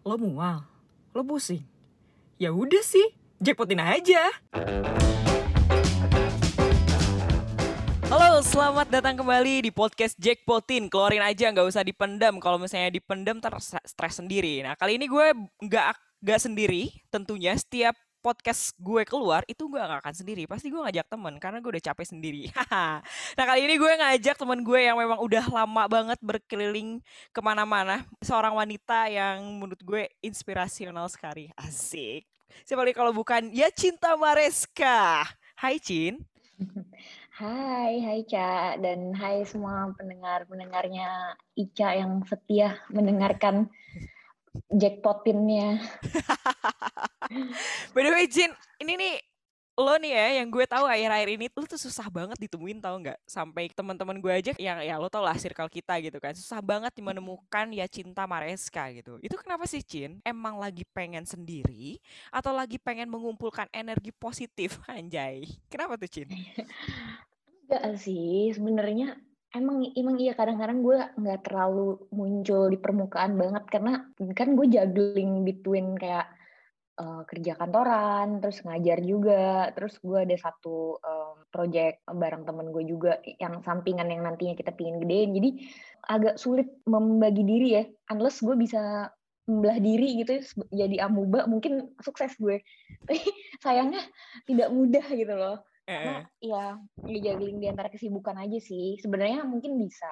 Lo mual? Lo pusing? Ya udah sih, jackpotin aja. Halo, selamat datang kembali di podcast Jackpotin. Keluarin aja, nggak usah dipendam. Kalau misalnya dipendam, ter stres sendiri. Nah, kali ini gue nggak nggak sendiri. Tentunya setiap podcast gue keluar itu gue gak akan sendiri. Pasti gue ngajak temen karena gue udah capek sendiri. Nah kali ini gue ngajak temen gue yang memang udah lama banget berkeliling ke mana-mana. Seorang wanita yang menurut gue inspirasional sekali. Asik. Siapa lagi kalau bukan ya Cinta Mareska. Hai Cin. Hai, hai Ca, dan hai semua pendengar-pendengarnya Ica yang setia mendengarkan jackpotinnya. By the way, Jin, ini nih lo nih ya yang gue tahu akhir-akhir ini lo tuh susah banget ditemuin tau nggak? Sampai teman-teman gue aja yang ya lo tau lah circle kita gitu kan. Susah banget menemukan ya cinta Mareska gitu. Itu kenapa sih Cin emang lagi pengen sendiri atau lagi pengen mengumpulkan energi positif? Anjay. Kenapa tuh Cin enggak sih sebenarnya emang emang iya kadang-kadang gue nggak terlalu muncul di permukaan banget karena kan gue juggling between kayak uh, kerja kantoran terus ngajar juga terus gue ada satu um, project bareng temen gue juga yang sampingan yang nantinya kita pingin gedein. Jadi agak sulit membagi diri ya unless gue bisa membelah diri gitu jadi amuba mungkin sukses gue. Tapi sayangnya tidak mudah gitu loh karena ya juggling di antara kesibukan aja sih. Sebenarnya mungkin bisa.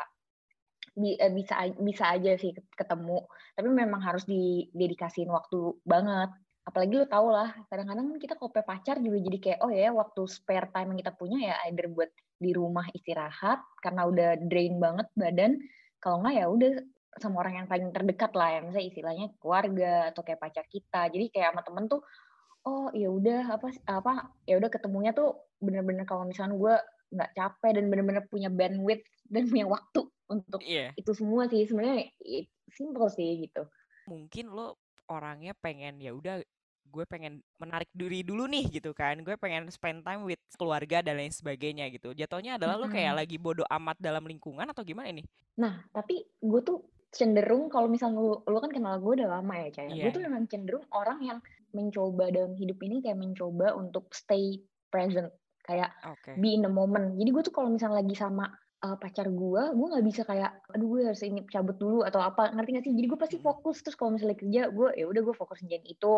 Eh, bisa bisa aja sih ketemu. Tapi memang harus didedikasiin waktu banget. Apalagi lu tau lah kadang-kadang kita kope pacar juga jadi kayak oh ya waktu spare time yang kita punya ya either buat di rumah istirahat karena udah drain banget badan. Kalau nggak ya udah sama orang yang paling terdekat lah ya. Misalnya istilahnya keluarga atau kayak pacar kita. Jadi kayak sama temen tuh oh ya udah apa apa ya udah ketemunya tuh bener-bener kalau misalnya gue nggak capek dan bener-bener punya bandwidth dan punya waktu untuk yeah. itu semua sih sebenarnya simple sih gitu mungkin lo orangnya pengen ya udah gue pengen menarik diri dulu nih gitu kan gue pengen spend time with keluarga dan lain sebagainya gitu jatuhnya adalah mm -hmm. lo kayak lagi bodoh amat dalam lingkungan atau gimana ini nah tapi gue tuh cenderung kalau misalnya lo, lo kan kenal gue udah lama ya Caya yeah. gue tuh memang cenderung orang yang mencoba dalam hidup ini kayak mencoba untuk stay present kayak okay. be in the moment jadi gue tuh kalau misalnya lagi sama uh, pacar gue gue nggak bisa kayak aduh gue harus ini cabut dulu atau apa ngerti gak sih jadi gue pasti hmm. fokus terus kalau misalnya kerja gue ya udah gue fokus ngerjain itu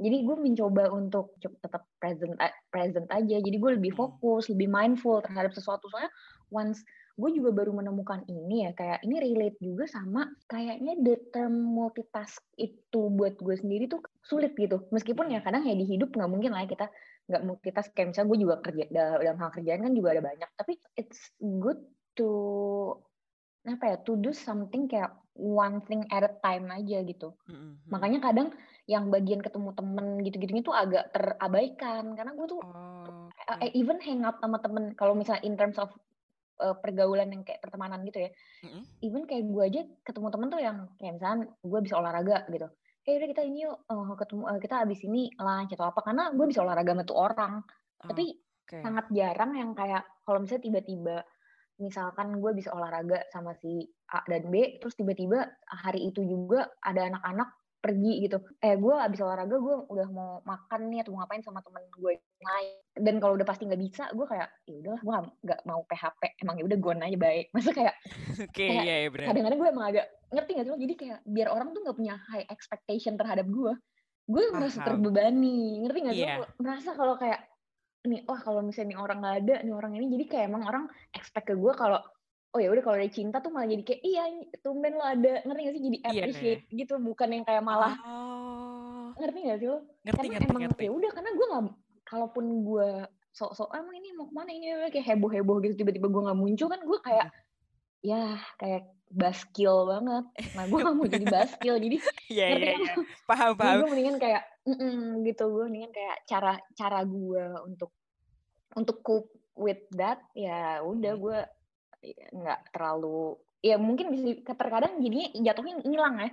jadi gue mencoba untuk tetap present present aja jadi gue lebih hmm. fokus lebih mindful terhadap sesuatu soalnya once gue juga baru menemukan ini ya kayak ini relate juga sama kayaknya the term multitask itu buat gue sendiri tuh sulit gitu meskipun ya hmm. kadang ya di hidup nggak mungkin lah kita nggak kita kayak misalnya gue juga kerja dalam hal kerjaan kan juga ada banyak tapi it's good to apa ya to do something kayak one thing at a time aja gitu mm-hmm. makanya kadang yang bagian ketemu temen gitu-gitu itu agak terabaikan karena gue tuh oh, okay. even hang out sama temen kalau misalnya in terms of uh, pergaulan yang kayak pertemanan gitu ya. Mm-hmm. even kayak gue aja ketemu temen tuh yang kayak misalnya gue bisa olahraga gitu. Eh udah kita ini yuk uh, ketemu uh, kita abis ini lunch atau apa. Karena gue bisa olahraga sama tuh orang. Oh, tapi okay. sangat jarang yang kayak kalau misalnya tiba-tiba misalkan gue bisa olahraga sama si A dan B terus tiba-tiba hari itu juga ada anak-anak pergi gitu. Eh gue abis olahraga gue udah mau makan nih atau mau ngapain sama temen gue lain dan kalau udah pasti nggak bisa gue kayak ya udahlah gue nggak mau PHP emang ya udah gue aja baik masa kayak okay, kayak yeah, yeah, kadang-kadang gue emang agak ngerti gak sih jadi kayak biar orang tuh nggak punya high expectation terhadap gue gue merasa terbebani. Ngerti gak sih yeah. merasa kalau kayak nih wah kalau misalnya nih orang nggak ada nih orang ini jadi kayak emang orang expect ke gue kalau oh ya udah kalau ada cinta tuh malah jadi kayak iya tumben lo ada. Ngerti gak sih? Jadi iya, appreciate yeah. gitu bukan yang kayak malah oh. ngerti gak sih lo? Ngerti, karena ngerti, emang ya udah karena gue nggak kalaupun gue sok-sok emang ini mau ke mana ini kayak heboh heboh gitu tiba-tiba gue nggak muncul kan gue kayak hmm. ya kayak baskil banget nah gue gak mau jadi baskil jadi yeah, ngerti yeah, kan yeah. paham paham gue mendingan kayak mm -mm, gitu gue mendingan kayak cara cara gue untuk untuk cope with that ya udah hmm. gue nggak terlalu ya mungkin bisa terkadang jadinya jatuhnya ngilang ya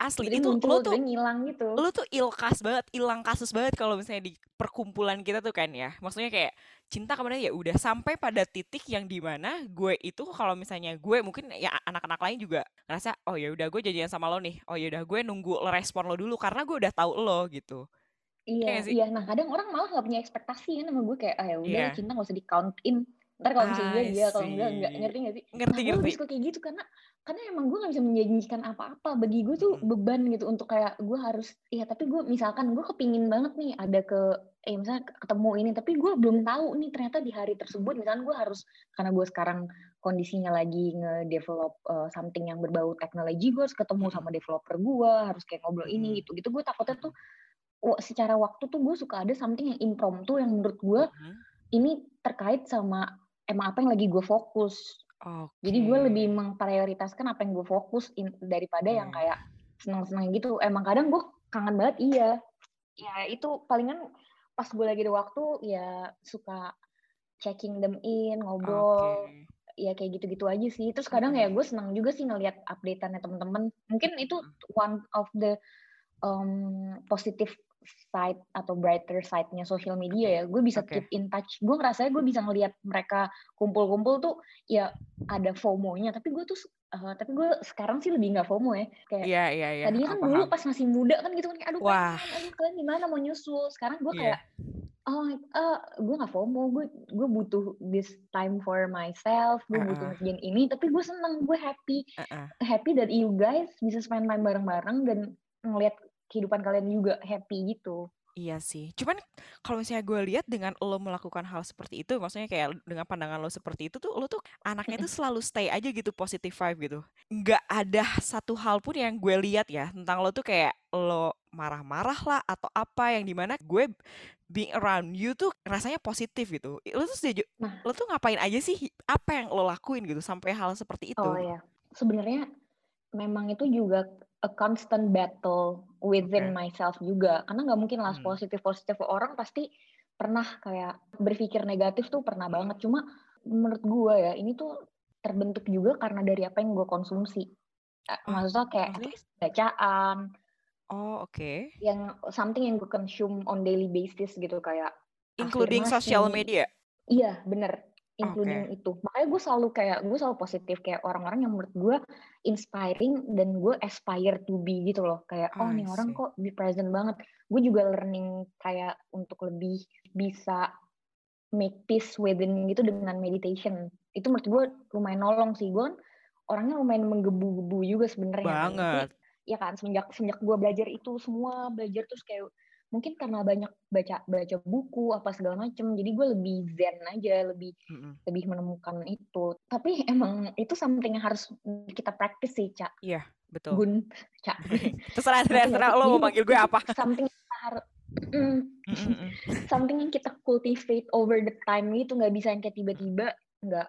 asli Jadi itu muncul, lo tuh ngilang gitu. Lo tuh ilkas banget, hilang kasus banget kalau misalnya di perkumpulan kita tuh kan ya. Maksudnya kayak cinta ke mana ya udah sampai pada titik yang di mana gue itu kalau misalnya gue mungkin ya anak-anak lain juga ngerasa oh ya udah gue janjian sama lo nih oh ya udah gue nunggu lo respon lo dulu karena gue udah tahu lo gitu iya iya nah kadang orang malah nggak punya ekspektasi kan sama gue kayak ah ya udah yeah. cinta gak usah di count in ntar kalau misalnya dia kalau enggak enggak. ngerti nggak sih? Ngerti nah, ngerti. gue suka kayak gitu karena karena emang gue gak bisa menjanjikan apa-apa. Bagi gue tuh beban gitu untuk kayak gue harus ya tapi gue misalkan gue kepingin banget nih ada ke eh misalnya ketemu ini tapi gue belum tahu nih ternyata di hari tersebut misalnya gue harus karena gue sekarang kondisinya lagi nge-develop uh, something yang berbau teknologi gue harus ketemu sama developer gue harus kayak ngobrol ini gitu gitu gue takutnya tuh secara waktu tuh gue suka ada something yang impromptu yang menurut gue ini terkait sama emang apa yang lagi gue fokus. Okay. Jadi gue lebih memprioritaskan apa yang gue fokus in, daripada hmm. yang kayak senang-senang gitu. Emang kadang gue kangen banget iya. Ya itu palingan pas gue lagi ada waktu ya suka checking them in, ngobrol. Okay. Ya kayak gitu-gitu aja sih. Terus kadang hmm. ya gue senang juga sih ngelihat updateannya temen-temen. Mungkin itu one of the um, positive side atau brighter side-nya social media ya, gue bisa okay. keep in touch. Gue ngerasa gue bisa ngelihat mereka kumpul-kumpul tuh ya ada FOMO-nya, tapi gue tuh uh, tapi gue sekarang sih lebih nggak FOMO ya. Kayak yeah, yeah, yeah. tadinya kan oh, dulu pas masih muda kan gitu kan, aduh Wah. Kalian, aduh kalian gimana mau nyusul. Sekarang gue iya. kayak yeah. oh uh, gue nggak FOMO, gue gue butuh this time for myself, gue uh -uh. butuh ngerjain ini, tapi gue seneng, gue happy, uh -uh. happy that you guys bisa spend time bareng-bareng dan ngelihat kehidupan kalian juga happy gitu. Iya sih. Cuman kalau misalnya gue lihat dengan lo melakukan hal seperti itu, maksudnya kayak dengan pandangan lo seperti itu tuh, lo tuh anaknya tuh selalu stay aja gitu positive vibe gitu. Nggak ada satu hal pun yang gue lihat ya tentang lo tuh kayak lo marah-marah lah atau apa yang di mana gue being around you tuh rasanya positif gitu. Lo tuh setuju, nah. lo tuh ngapain aja sih? Apa yang lo lakuin gitu sampai hal seperti itu? Oh ya, sebenarnya memang itu juga a constant battle within okay. myself juga karena nggak mungkin lah hmm. positif positif orang pasti pernah kayak berpikir negatif tuh pernah banget cuma menurut gue ya ini tuh terbentuk juga karena dari apa yang gue konsumsi oh, maksudnya kayak okay. bacaan oh oke okay. yang something yang gue consume on daily basis gitu kayak including social media iya bener including okay. itu. Makanya gue selalu kayak gue selalu positif kayak orang-orang yang menurut gue inspiring dan gue aspire to be gitu loh. Kayak oh, oh nih orang kok be present banget. Gue juga learning kayak untuk lebih bisa make peace within gitu dengan meditation. Itu menurut gue lumayan nolong sih. Gue kan orangnya lumayan menggebu-gebu juga sebenarnya. Banget. Tapi, ya kan semenjak semenjak gue belajar itu semua belajar terus kayak mungkin karena banyak baca baca buku apa segala macem jadi gue lebih zen aja lebih mm-hmm. lebih menemukan itu. Tapi emang itu something yang harus kita practice sih cak iya yeah, betul. Gun cak terserah terserah lo mau panggil gue apa. something harus mm, something yang kita cultivate over the time itu nggak bisa yang kayak tiba-tiba nggak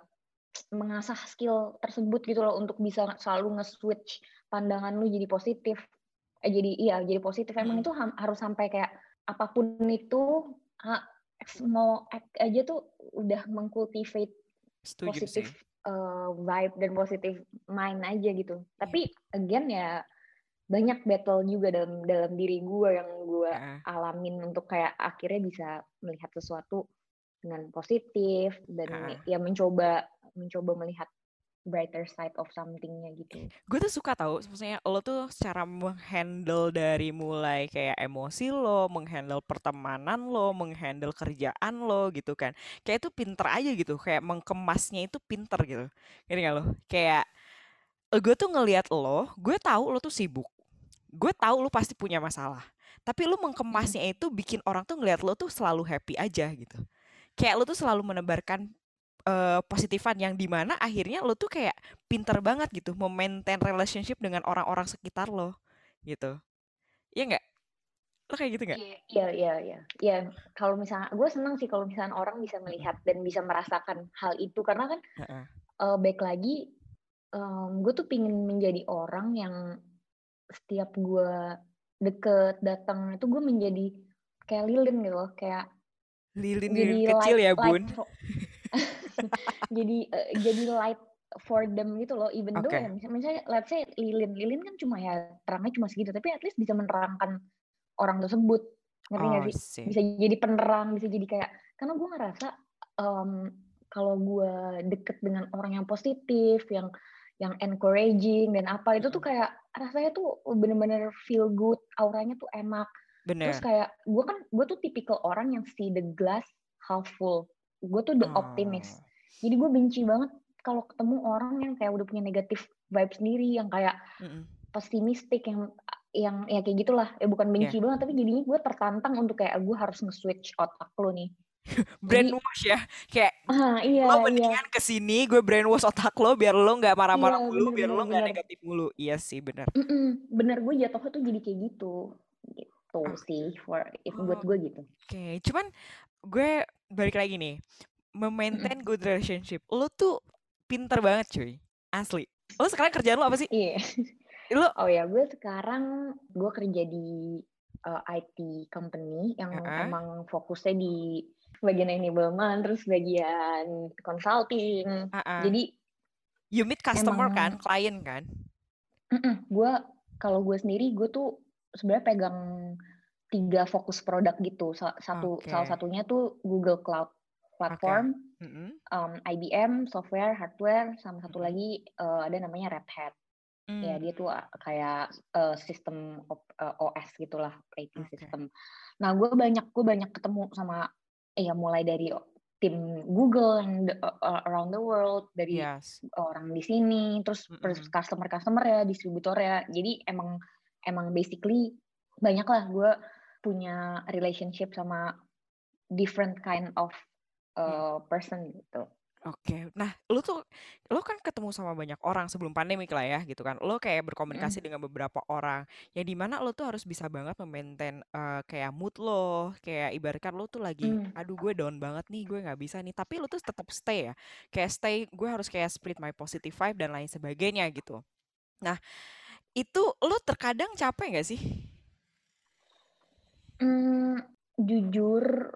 mengasah skill tersebut gitu loh untuk bisa selalu nge-switch pandangan lu jadi positif jadi iya jadi positif emang hmm. itu ha harus sampai kayak apa pun itu ha, mau act aja tuh udah mengkultivate positif uh, vibe dan positif mind aja gitu yeah. tapi again ya banyak battle juga dalam dalam diri gue yang gue uh. alamin untuk kayak akhirnya bisa melihat sesuatu dengan positif dan uh. ya mencoba mencoba melihat brighter side of somethingnya gitu. Gue tuh suka tau, maksudnya lo tuh secara menghandle dari mulai kayak emosi lo, menghandle pertemanan lo, menghandle kerjaan lo gitu kan. Kayak itu pinter aja gitu, kayak mengkemasnya itu pinter gitu. Gini gak lo? Kayak gue tuh ngelihat lo, gue tahu lo tuh sibuk. Gue tahu lo pasti punya masalah. Tapi lo mengkemasnya itu bikin orang tuh ngelihat lo tuh selalu happy aja gitu. Kayak lo tuh selalu menebarkan uh, positifan yang di mana akhirnya lo tuh kayak pinter banget gitu memaintain relationship dengan orang-orang sekitar lo gitu. Iya nggak? Lo kayak gitu nggak? Iya iya iya iya. Kalau misalnya gue seneng sih kalau misalnya orang bisa melihat dan bisa merasakan hal itu. Karena kan uh -uh. Uh, baik lagi um, gue tuh pingin menjadi orang yang setiap gue deket datang itu gue menjadi kayak lilin gitu loh. Kayak lilin, kecil light, ya bun. light, jadi uh, jadi light for them gitu loh even okay. though ya misalnya, let's say lilin lilin kan cuma ya terangnya cuma segitu tapi at least bisa menerangkan orang tersebut. Ngerti nggak oh, sih? Bisa jadi penerang bisa jadi kayak karena gue ngerasa um, kalau gue deket dengan orang yang positif yang yang encouraging dan apa itu tuh kayak rasanya tuh bener-bener feel good auranya tuh enak. Bener. terus kayak gue kan gue tuh tipikal orang yang see the glass half full. Gue tuh the oh. optimist jadi gue benci banget kalau ketemu orang yang kayak udah punya negatif vibe sendiri yang kayak mm -mm. pesimistik yang yang ya kayak gitulah ya bukan benci yeah. banget tapi jadinya gue tertantang untuk kayak gue harus nge-switch otak lo nih brainwash ya kayak ah, iya, lo iya. mendingan iya. ke sini gue brainwash otak lo biar lo nggak marah-marah iya, mulu bener, biar lo nggak negatif mulu iya sih bener mm -mm, bener gue jatuhnya tuh jadi kayak gitu gitu oh. sih for if oh. buat gue gitu oke okay. cuman gue balik lagi nih memaintain good relationship. Lo tuh pinter banget cuy. Asli. Lo sekarang kerjaan lo apa sih? Iya. Lo oh ya gue sekarang gue kerja di uh, eh, IT company yang uh -huh. emang fokusnya di bagian enablement terus bagian consulting. Uh -uh. jadi you meet customer emang, kan? Klien kan? Gue kalau gue sendiri gue tuh sebenarnya pegang tiga fokus produk gitu. Satu okay. salah satunya tuh Google Cloud platform okay. mm -hmm. um, IBM software hardware sama satu lagi uh, ada namanya Red Hat mm. ya dia tuh kayak uh, sistem uh, OS gitulah operating okay. system nah gue banyak gue banyak ketemu sama ya mulai dari tim Google yang uh, around the world dari yes. orang di sini terus mm -hmm. customer customer ya distributor ya jadi emang emang basically banyak lah gue punya relationship sama different kind of uh, person gitu Oke. Nah, lu tuh lu kan ketemu sama banyak orang sebelum pandemi lah ya gitu kan. Lu kayak berkomunikasi mm. dengan beberapa orang yang di mana lu tuh harus bisa banget memaintain uh, kayak mood lo, kayak ibaratkan lu tuh lagi mm. aduh gue down banget nih, gue nggak bisa nih, tapi lu tuh tetap stay ya. Kayak stay, gue harus kayak split my positive vibe dan lain sebagainya gitu. Nah, itu lu terkadang capek gak sih? Mm, jujur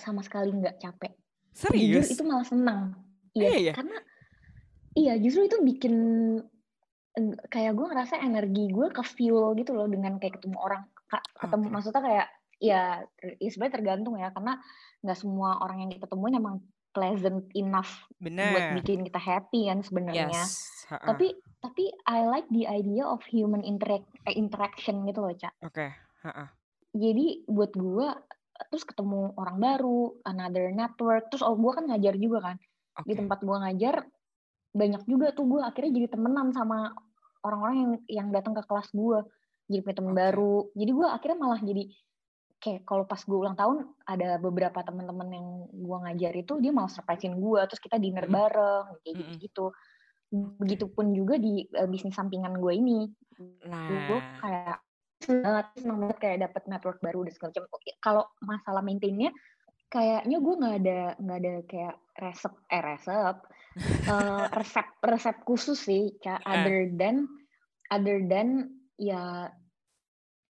sama sekali nggak capek Serius? Jujur itu malah senang. Iya, iya, iya. karena iya justru itu bikin kayak gue ngerasa energi gue ke fuel gitu loh dengan kayak ketemu orang ketemu okay. maksudnya kayak ya, ya sebenarnya tergantung ya karena nggak semua orang yang kita temuin emang pleasant enough Bener. buat bikin kita happy kan sebenarnya. Yes. Tapi tapi I like the idea of human interact eh, interaction gitu loh, Cak. Oke. Okay. Jadi buat gue terus ketemu orang baru, another network, terus oh gue kan ngajar juga kan. Okay. Di tempat gue ngajar banyak juga tuh gue akhirnya jadi temenan sama orang-orang yang yang datang ke kelas gue, jadi punya temen okay. baru. Jadi gue akhirnya malah jadi kayak kalau pas gue ulang tahun ada beberapa teman-teman yang gue ngajar itu dia malah surprisein gue, terus kita dinner mm. bareng kayak gitu gitu. Begitupun juga di uh, bisnis sampingan gue ini. Nah. Gue kayak banget seneng banget kayak dapat network baru dan segala macam kalau masalah maintainnya kayaknya gue nggak ada nggak ada kayak resep eh resep uh, resep resep khusus sih kayak yeah. other than other than ya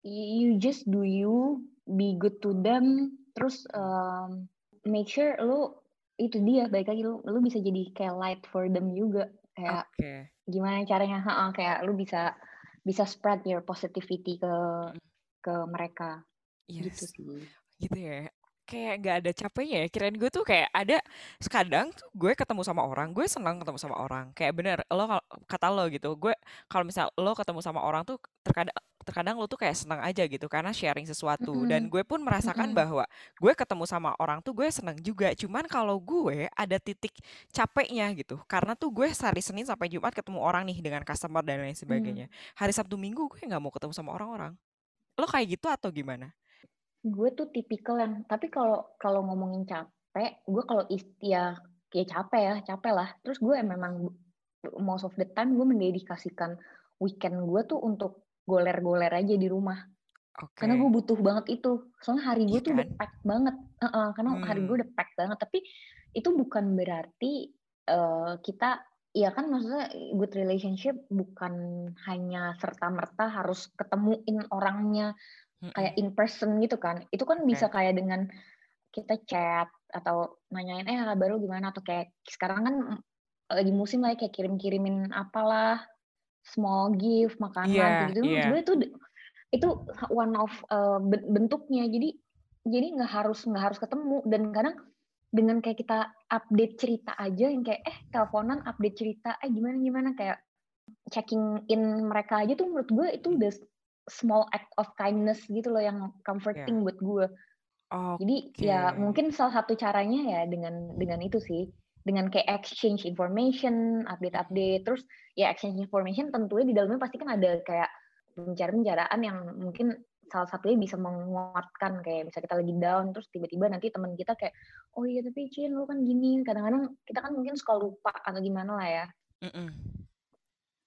you just do you be good to them terus um, make sure lu itu dia baik lagi lu lu bisa jadi kayak light for them juga kayak okay. gimana caranya ha, kayak lu bisa bisa spread your positivity ke ke mereka. Yes. gitu sih. Gitu ya. Kayak gak ada capeknya ya. Kirain gue tuh kayak ada sekadang tuh gue ketemu sama orang gue senang ketemu sama orang. Kayak bener lo kata lo gitu gue kalau misal lo ketemu sama orang tuh terkadang terkadang lo tuh kayak senang aja gitu karena sharing sesuatu mm -hmm. dan gue pun merasakan mm -hmm. bahwa gue ketemu sama orang tuh gue senang juga cuman kalau gue ada titik capeknya gitu karena tuh gue hari Senin sampai Jumat ketemu orang nih dengan customer dan lain sebagainya mm. hari Sabtu Minggu gue nggak mau ketemu sama orang-orang lo kayak gitu atau gimana gue tuh tipikal yang tapi kalau kalau ngomongin capek gue kalau ya kayak capek ya capek lah terus gue memang most of the time gue mendedikasikan weekend gue tuh untuk goler-goler aja di rumah. Okay. Karena gue butuh banget itu. Soalnya hari gue iya tuh kan? udah pack banget. Uh -uh, karena hmm. hari gue udah pack banget. Tapi itu bukan berarti uh, kita ya kan maksudnya good relationship bukan hanya serta merta harus ketemuin orangnya hmm. kayak in person gitu kan. Itu kan okay. bisa kayak dengan kita chat atau nanyain eh kabar lu gimana atau kayak sekarang kan lagi musim lah ya, kayak kirim-kirimin apalah small gift makanan yeah, gitu yeah. sebenarnya itu itu one of uh, bentuknya jadi jadi nggak harus nggak harus ketemu dan kadang dengan kayak kita update cerita aja yang kayak eh teleponan update cerita eh gimana gimana kayak checking in mereka aja tuh menurut gue itu udah small act of kindness gitu loh yang comforting yeah. buat gue. Okay. Jadi ya mungkin salah satu caranya ya dengan dengan itu sih dengan kayak exchange information, update-update, terus ya exchange information tentunya di dalamnya pasti kan ada kayak pembicaraan-pembicaraan yang mungkin salah satunya bisa menguatkan kayak bisa kita lagi down terus tiba-tiba nanti teman kita kayak oh iya tapi Cin lu kan gini kadang-kadang kita kan mungkin suka lupa atau gimana lah ya mm -mm.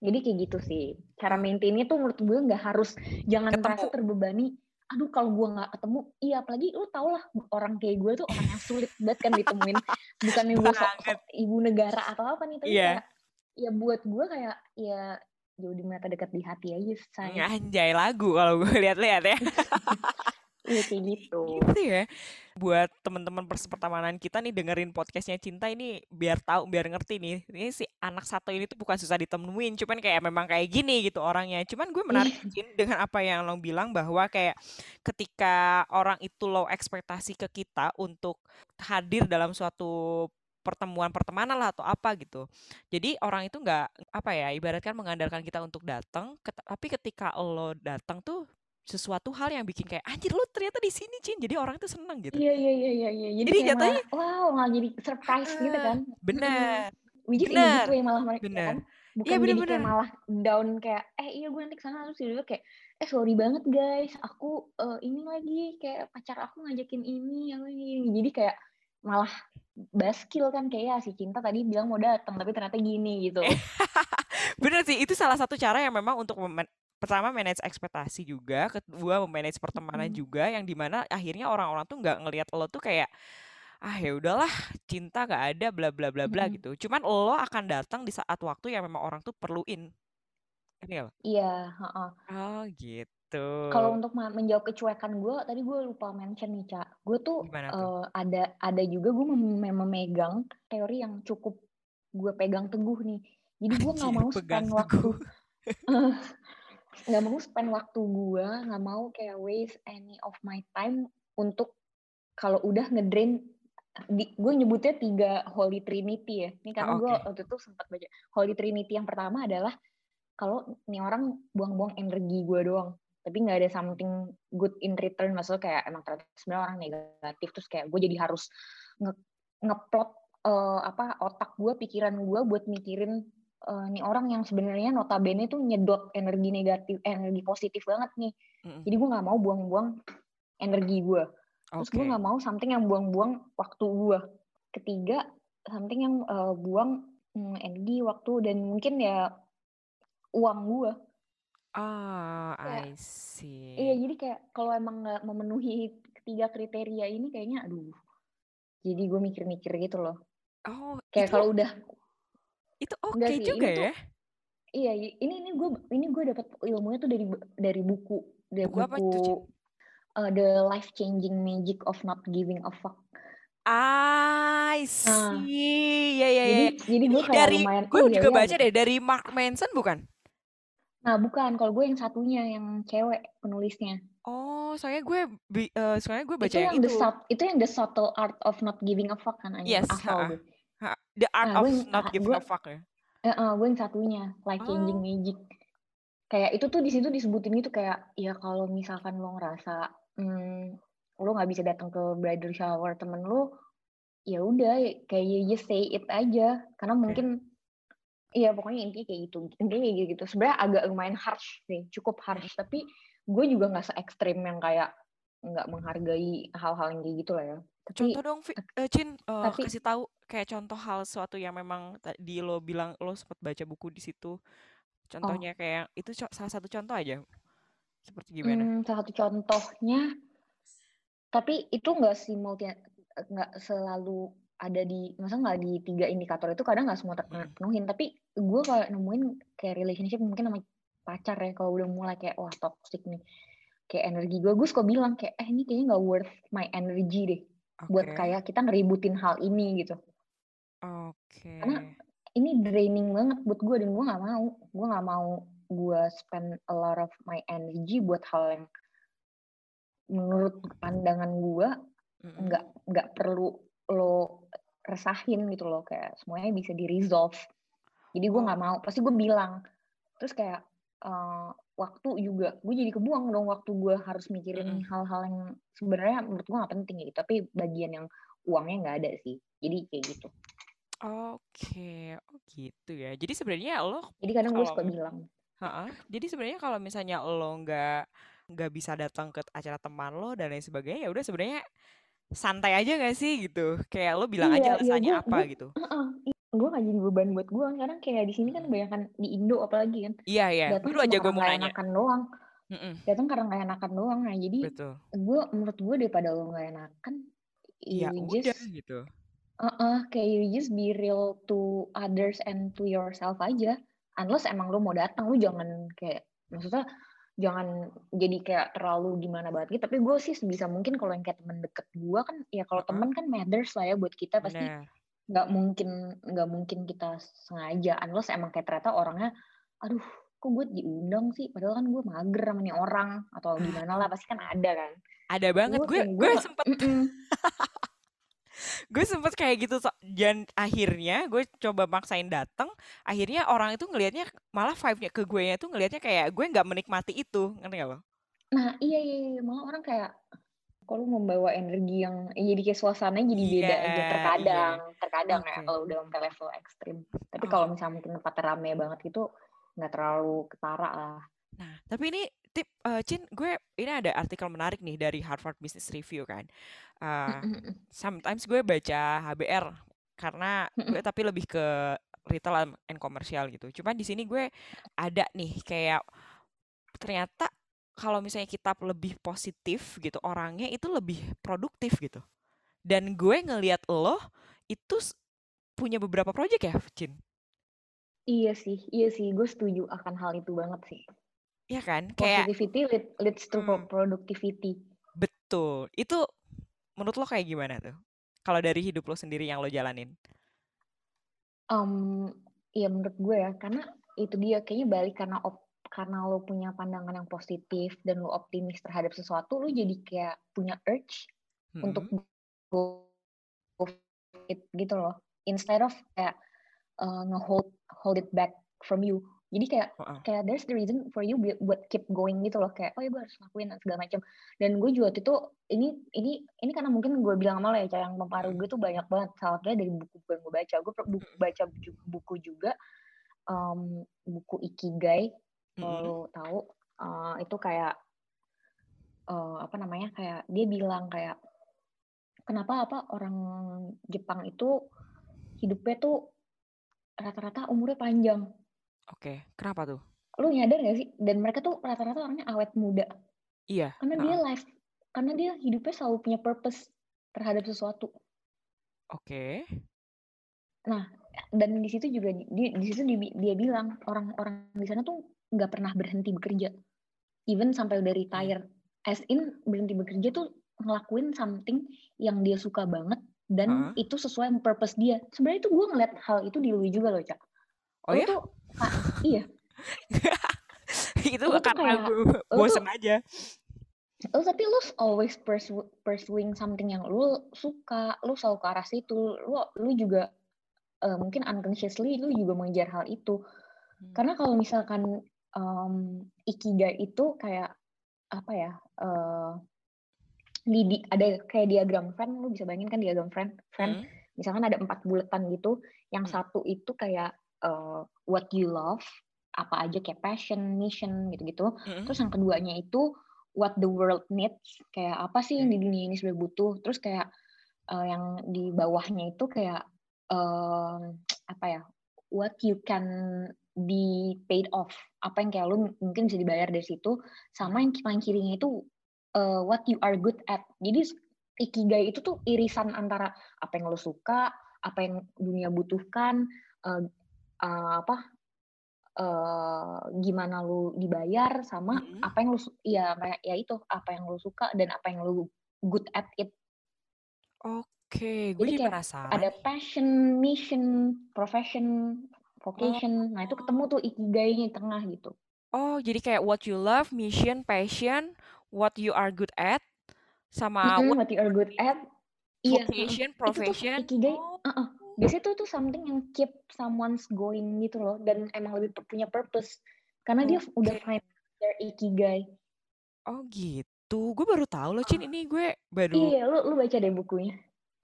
jadi kayak gitu sih cara maintainnya tuh menurut gue nggak harus jangan Ketemu. merasa terbebani aduh kalau gue nggak ketemu iya apalagi lu tau lah orang kayak gue tuh orang yang sulit banget kan ditemuin. Bukan sok, sok ibu negara atau apa nih tapi yeah. kayak ya buat gue kayak ya jauh di mata dekat di hati aja saya anjay lagu kalau gue lihat-lihat ya Iya kayak gitu. Gitu ya. Buat teman-teman pertemanan kita nih dengerin podcastnya Cinta ini biar tahu, biar ngerti nih. Ini si anak satu ini tuh bukan susah ditemuin, cuman kayak memang kayak gini gitu orangnya. Cuman gue menarik Cin dengan apa yang lo bilang bahwa kayak ketika orang itu low ekspektasi ke kita untuk hadir dalam suatu pertemuan pertemanan lah atau apa gitu. Jadi orang itu nggak apa ya ibaratkan mengandalkan kita untuk datang, tapi ketika lo datang tuh sesuatu hal yang bikin kayak anjir lu ternyata di sini Cin. Jadi orang tuh seneng gitu. Iya iya iya iya iya. Jadi, jadi jatuhnya wow malah jadi surprise uh, gitu kan. bener which is bener. gitu ya malah mereka kan. Bukan ya, bener, jadi bener. kayak malah down kayak eh iya gue nanti ke sana terus dia kayak eh sorry banget guys. Aku uh, ini lagi kayak pacar aku ngajakin ini yang ini jadi kayak malah baskil kan kayak ya si cinta tadi bilang mau datang tapi ternyata gini gitu. Bener sih itu salah satu cara yang memang untuk pertama manage ekspektasi juga, kedua memanage pertemanan hmm. juga yang di mana akhirnya orang-orang tuh nggak ngelihat lo tuh kayak ah ya udahlah cinta gak ada bla bla bla bla hmm. gitu. Cuman lo akan datang di saat waktu yang memang orang tuh perluin. Ini Iya, uh-uh. Oh gitu. Kalau untuk menjawab kecuekan gue, tadi gue lupa mention nih, Cak. Gue tuh, tuh? Uh, ada ada juga gue mem memegang teori yang cukup gue pegang teguh nih. Jadi gue nggak mau spend waktu nggak mau spend waktu gue nggak mau kayak waste any of my time untuk kalau udah ngedrain gue nyebutnya tiga holy trinity ya ini karena oh, okay. gue waktu itu sempat baca holy trinity yang pertama adalah kalau nih orang buang-buang energi gue doang tapi nggak ada something good in return maksudnya kayak emang ternyata sebenarnya orang negatif terus kayak gue jadi harus nge ngeplot uh, apa otak gue pikiran gue buat mikirin uh, nih orang yang sebenarnya notabene tuh nyedot energi negatif, energi positif banget nih. Mm-hmm. Jadi gue nggak mau buang-buang energi gue. Terus okay. gue nggak mau something yang buang-buang waktu gue. Ketiga, something yang uh, buang hmm, energi, waktu dan mungkin ya uang gue. Ah, oh, I see. Iya, jadi kayak kalau emang nggak memenuhi ketiga kriteria ini kayaknya aduh. Jadi gue mikir-mikir gitu loh. Oh, kayak kalau udah itu oke okay juga ya? Tuh, iya, ini ini gue ini gue dapat ilmunya tuh dari dari buku dari buku, buku apa itu? Uh, The Life Changing Magic of Not Giving a Fuck. I see. Nah, ya ya ya. Jadi, jadi gue kayak dari, lumayan. Gue juga ya, baca deh dari Mark Manson bukan? Nah bukan, kalau gue yang satunya yang cewek penulisnya. Oh, soalnya gue uh, soalnya gue baca itu yang, yang itu. The itu yang the subtle art of not giving a fuck kan Yes. Asal The Art nah, of gue, Not Giving a Fuck ya? Uh, uh, gue yang satunya, Like oh. Changing Magic. Kayak itu tuh di situ disebutin gitu kayak ya kalau misalkan lo ngerasa hmm, lo nggak bisa datang ke bridal shower temen lo, ya udah kayak you just say it aja. Karena mungkin Iya pokoknya intinya kayak gitu. Intinya kayak gitu. Sebenarnya agak lumayan harsh sih cukup harsh. Tapi gue juga nggak se ekstrim yang kayak nggak menghargai hal-hal yang kayak gitu lah ya. Tapi, Contoh dong, uh, Cin, uh, tapi, kasih tahu kayak contoh hal sesuatu yang memang tadi lo bilang lo sempat baca buku di situ. Contohnya oh. kayak itu salah satu contoh aja. Seperti gimana? Hmm, salah satu contohnya, tapi itu nggak multi nggak selalu ada di, masa nggak di tiga indikator itu kadang nggak semua terpenuhin. Hmm. Tapi gue kayak nemuin kayak relationship mungkin sama pacar ya kalau udah mulai kayak wah toxic nih kayak energi gue gue suka bilang kayak eh ini kayaknya nggak worth my energy deh okay. buat kayak kita ngeributin hal ini gitu. Oke. Okay. Karena ini draining banget buat gue dan gue nggak mau gue nggak mau gue spend a lot of my energy buat hal yang menurut pandangan gue nggak mm -hmm. nggak perlu lo resahin gitu loh kayak semuanya bisa di resolve jadi gue nggak mau pasti gue bilang terus kayak uh, waktu juga gue jadi kebuang dong waktu gue harus mikirin hal-hal mm. yang sebenarnya menurut gue gak penting gitu tapi bagian yang uangnya nggak ada sih jadi kayak gitu Oke, oh gitu ya. Jadi sebenarnya lo jadi kadang gue suka bilang Ha-ha. Jadi sebenarnya kalau misalnya lo nggak nggak bisa datang ke acara teman lo dan lain sebagainya, ya udah sebenarnya santai aja gak sih gitu? Kayak lo bilang aja Iya, iya, alasannya gue apa gue gitu. heeh, gue gak jadi beban buat gue kadang kayak di sini kan kebanyakan di Indo apalagi kan Iya iya, datang aja gue karena mau nggak nanya. enakan doang Mm-mm, datang karena nggak enakan doang nah jadi betul. gue menurut gue daripada lo nggak enakan Ya you udah just gitu. Uh kayak you just be real to others and to yourself aja. Unless emang lo mau datang lo jangan kayak maksudnya jangan jadi kayak terlalu gimana banget gitu. Tapi gue sih sebisa mungkin kalau yang kayak temen deket gue kan ya kalau Heeh. temen kan matters lah ya buat kita. Pasti nggak mungkin nggak mungkin kita sengaja. Unless emang kayak ternyata orangnya aduh kok gue diundang sih? Padahal kan gue mager sama nih orang atau gimana lah. Pasti kan ada kan. Ada banget. gue Gue gue sempet. gue sempet kayak gitu so- dan akhirnya gue coba maksain datang akhirnya orang itu ngelihatnya malah vibe-nya ke gue nya tuh ngelihatnya kayak gue nggak menikmati itu ngerti gak lo? nah iya, iya iya malah orang kayak kalau membawa energi yang ya jadi kayak suasananya jadi Iya beda aja iya. terkadang terkadang ya Oke. kalau udah sampai level ekstrim tapi Oh. kalau misalnya mungkin tempatnya rame banget gitu nggak terlalu ketara lah Nah, tapi ini tip eh, Cin, gue ini ada artikel menarik nih dari Harvard Business Review kan. Uh, sometimes gue baca HBR karena gue tapi lebih ke retail and commercial gitu. Cuman di sini gue ada nih kayak ternyata kalau misalnya kita lebih positif gitu orangnya itu lebih produktif gitu. Dan gue ngelihat lo itu punya beberapa project ya, Cin. iya sih iya sih gue setuju akan hal itu banget sih Iya kan? Kayak positivity lead, leads to hmm, productivity betul. Itu menurut lo kayak gimana tuh? Kalau dari hidup lo sendiri yang lo jalanin. um, ya menurut gue ya karena itu dia kayaknya balik karena op, karena lo punya pandangan yang positif dan lo optimis terhadap sesuatu lo jadi kayak punya urge untuk Mm-mm. go go it gitu loh instead of kayak uh, ngehold hold it back from you jadi kayak Heeh. kayak there's the reason for you buat keep going gitu loh kayak oh ya gue harus lakuin dan segala macam dan gue juga waktu itu ini ini ini karena mungkin gue bilang sama lo ya cara yang mempengaruhi Mm-mm. gue tuh banyak banget salah satunya dari buku-buku yang gue baca gue buku, baca ju- buku juga um, buku ikigai kalau Mm-mm. lo tahu uh, itu kayak uh, apa namanya kayak dia bilang kayak kenapa apa orang Jepang itu hidupnya tuh rata-rata umurnya panjang Oke, kenapa tuh? lu nyadar gak sih dan mereka tuh rata-rata orangnya awet muda Iya. karena dia heeh. life karena dia hidupnya selalu punya purpose terhadap sesuatu Oke. nah dan di situ juga di, di situ dia, dia bilang orang-orang di sana tuh nggak pernah berhenti bekerja even sampai udah retire as in berhenti bekerja tuh ngelakuin something yang dia suka banget dan Heeh. itu sesuai purpose dia sebenarnya itu gue ngeliat hal itu di lu juga loh cak Oh lu ya? tuh iya Itu lu karena kayak gue lu bosen aja. lu tapi lu always pursu- pursuing something yang lu suka lu selalu ke arah situ lu lu juga eh, mungkin unconsciously lu juga mengejar hal itu Hmm. karena kalau misalkan um, ikigai itu kayak apa ya eh di, di- ada kayak diagram friend lu bisa bayangin kan diagram friend friend Mm-mm. misalkan ada empat buletan gitu yang Mm. satu itu kayak eh, what you love apa aja kayak passion mission gitu-gitu. Mm-mm. terus yang keduanya itu what the world needs kayak apa sih yang di dunia ini sebenarnya butuh. Terus kayak eh, yang di bawahnya itu kayak eh, apa ya what you can be paid off. Apa yang kayak lu mungkin bisa dibayar dari situ sama yang paling kirinya itu uh, what you are good at. Jadi ikigai itu tuh irisan antara apa yang lu suka apa yang dunia butuhkan uh, uh, apa uh, gimana lu dibayar sama Mm-mm. apa yang lu ya kayak ya itu apa yang lu suka dan apa yang lu good at it okay, gue jadi penasaran. Ada passion, mission, profession, vocation. Oh. Nah, itu ketemu tuh ikigai di tengah gitu. Oh, jadi kayak what you love, mission, passion, what you are good at, sama mm -hmm, what, what you are good at. Iya, vocation, iya. profession. Itu tuh ikigai. Oh. Uh -uh. Biasanya tuh tuh something yang keep someone's going gitu loh dan emang lebih punya purpose karena okay. dia udah find their ikigai. Oh gitu. Gue baru tahu loh, Cin. Ini gue baru. Iya, lu lu baca deh bukunya.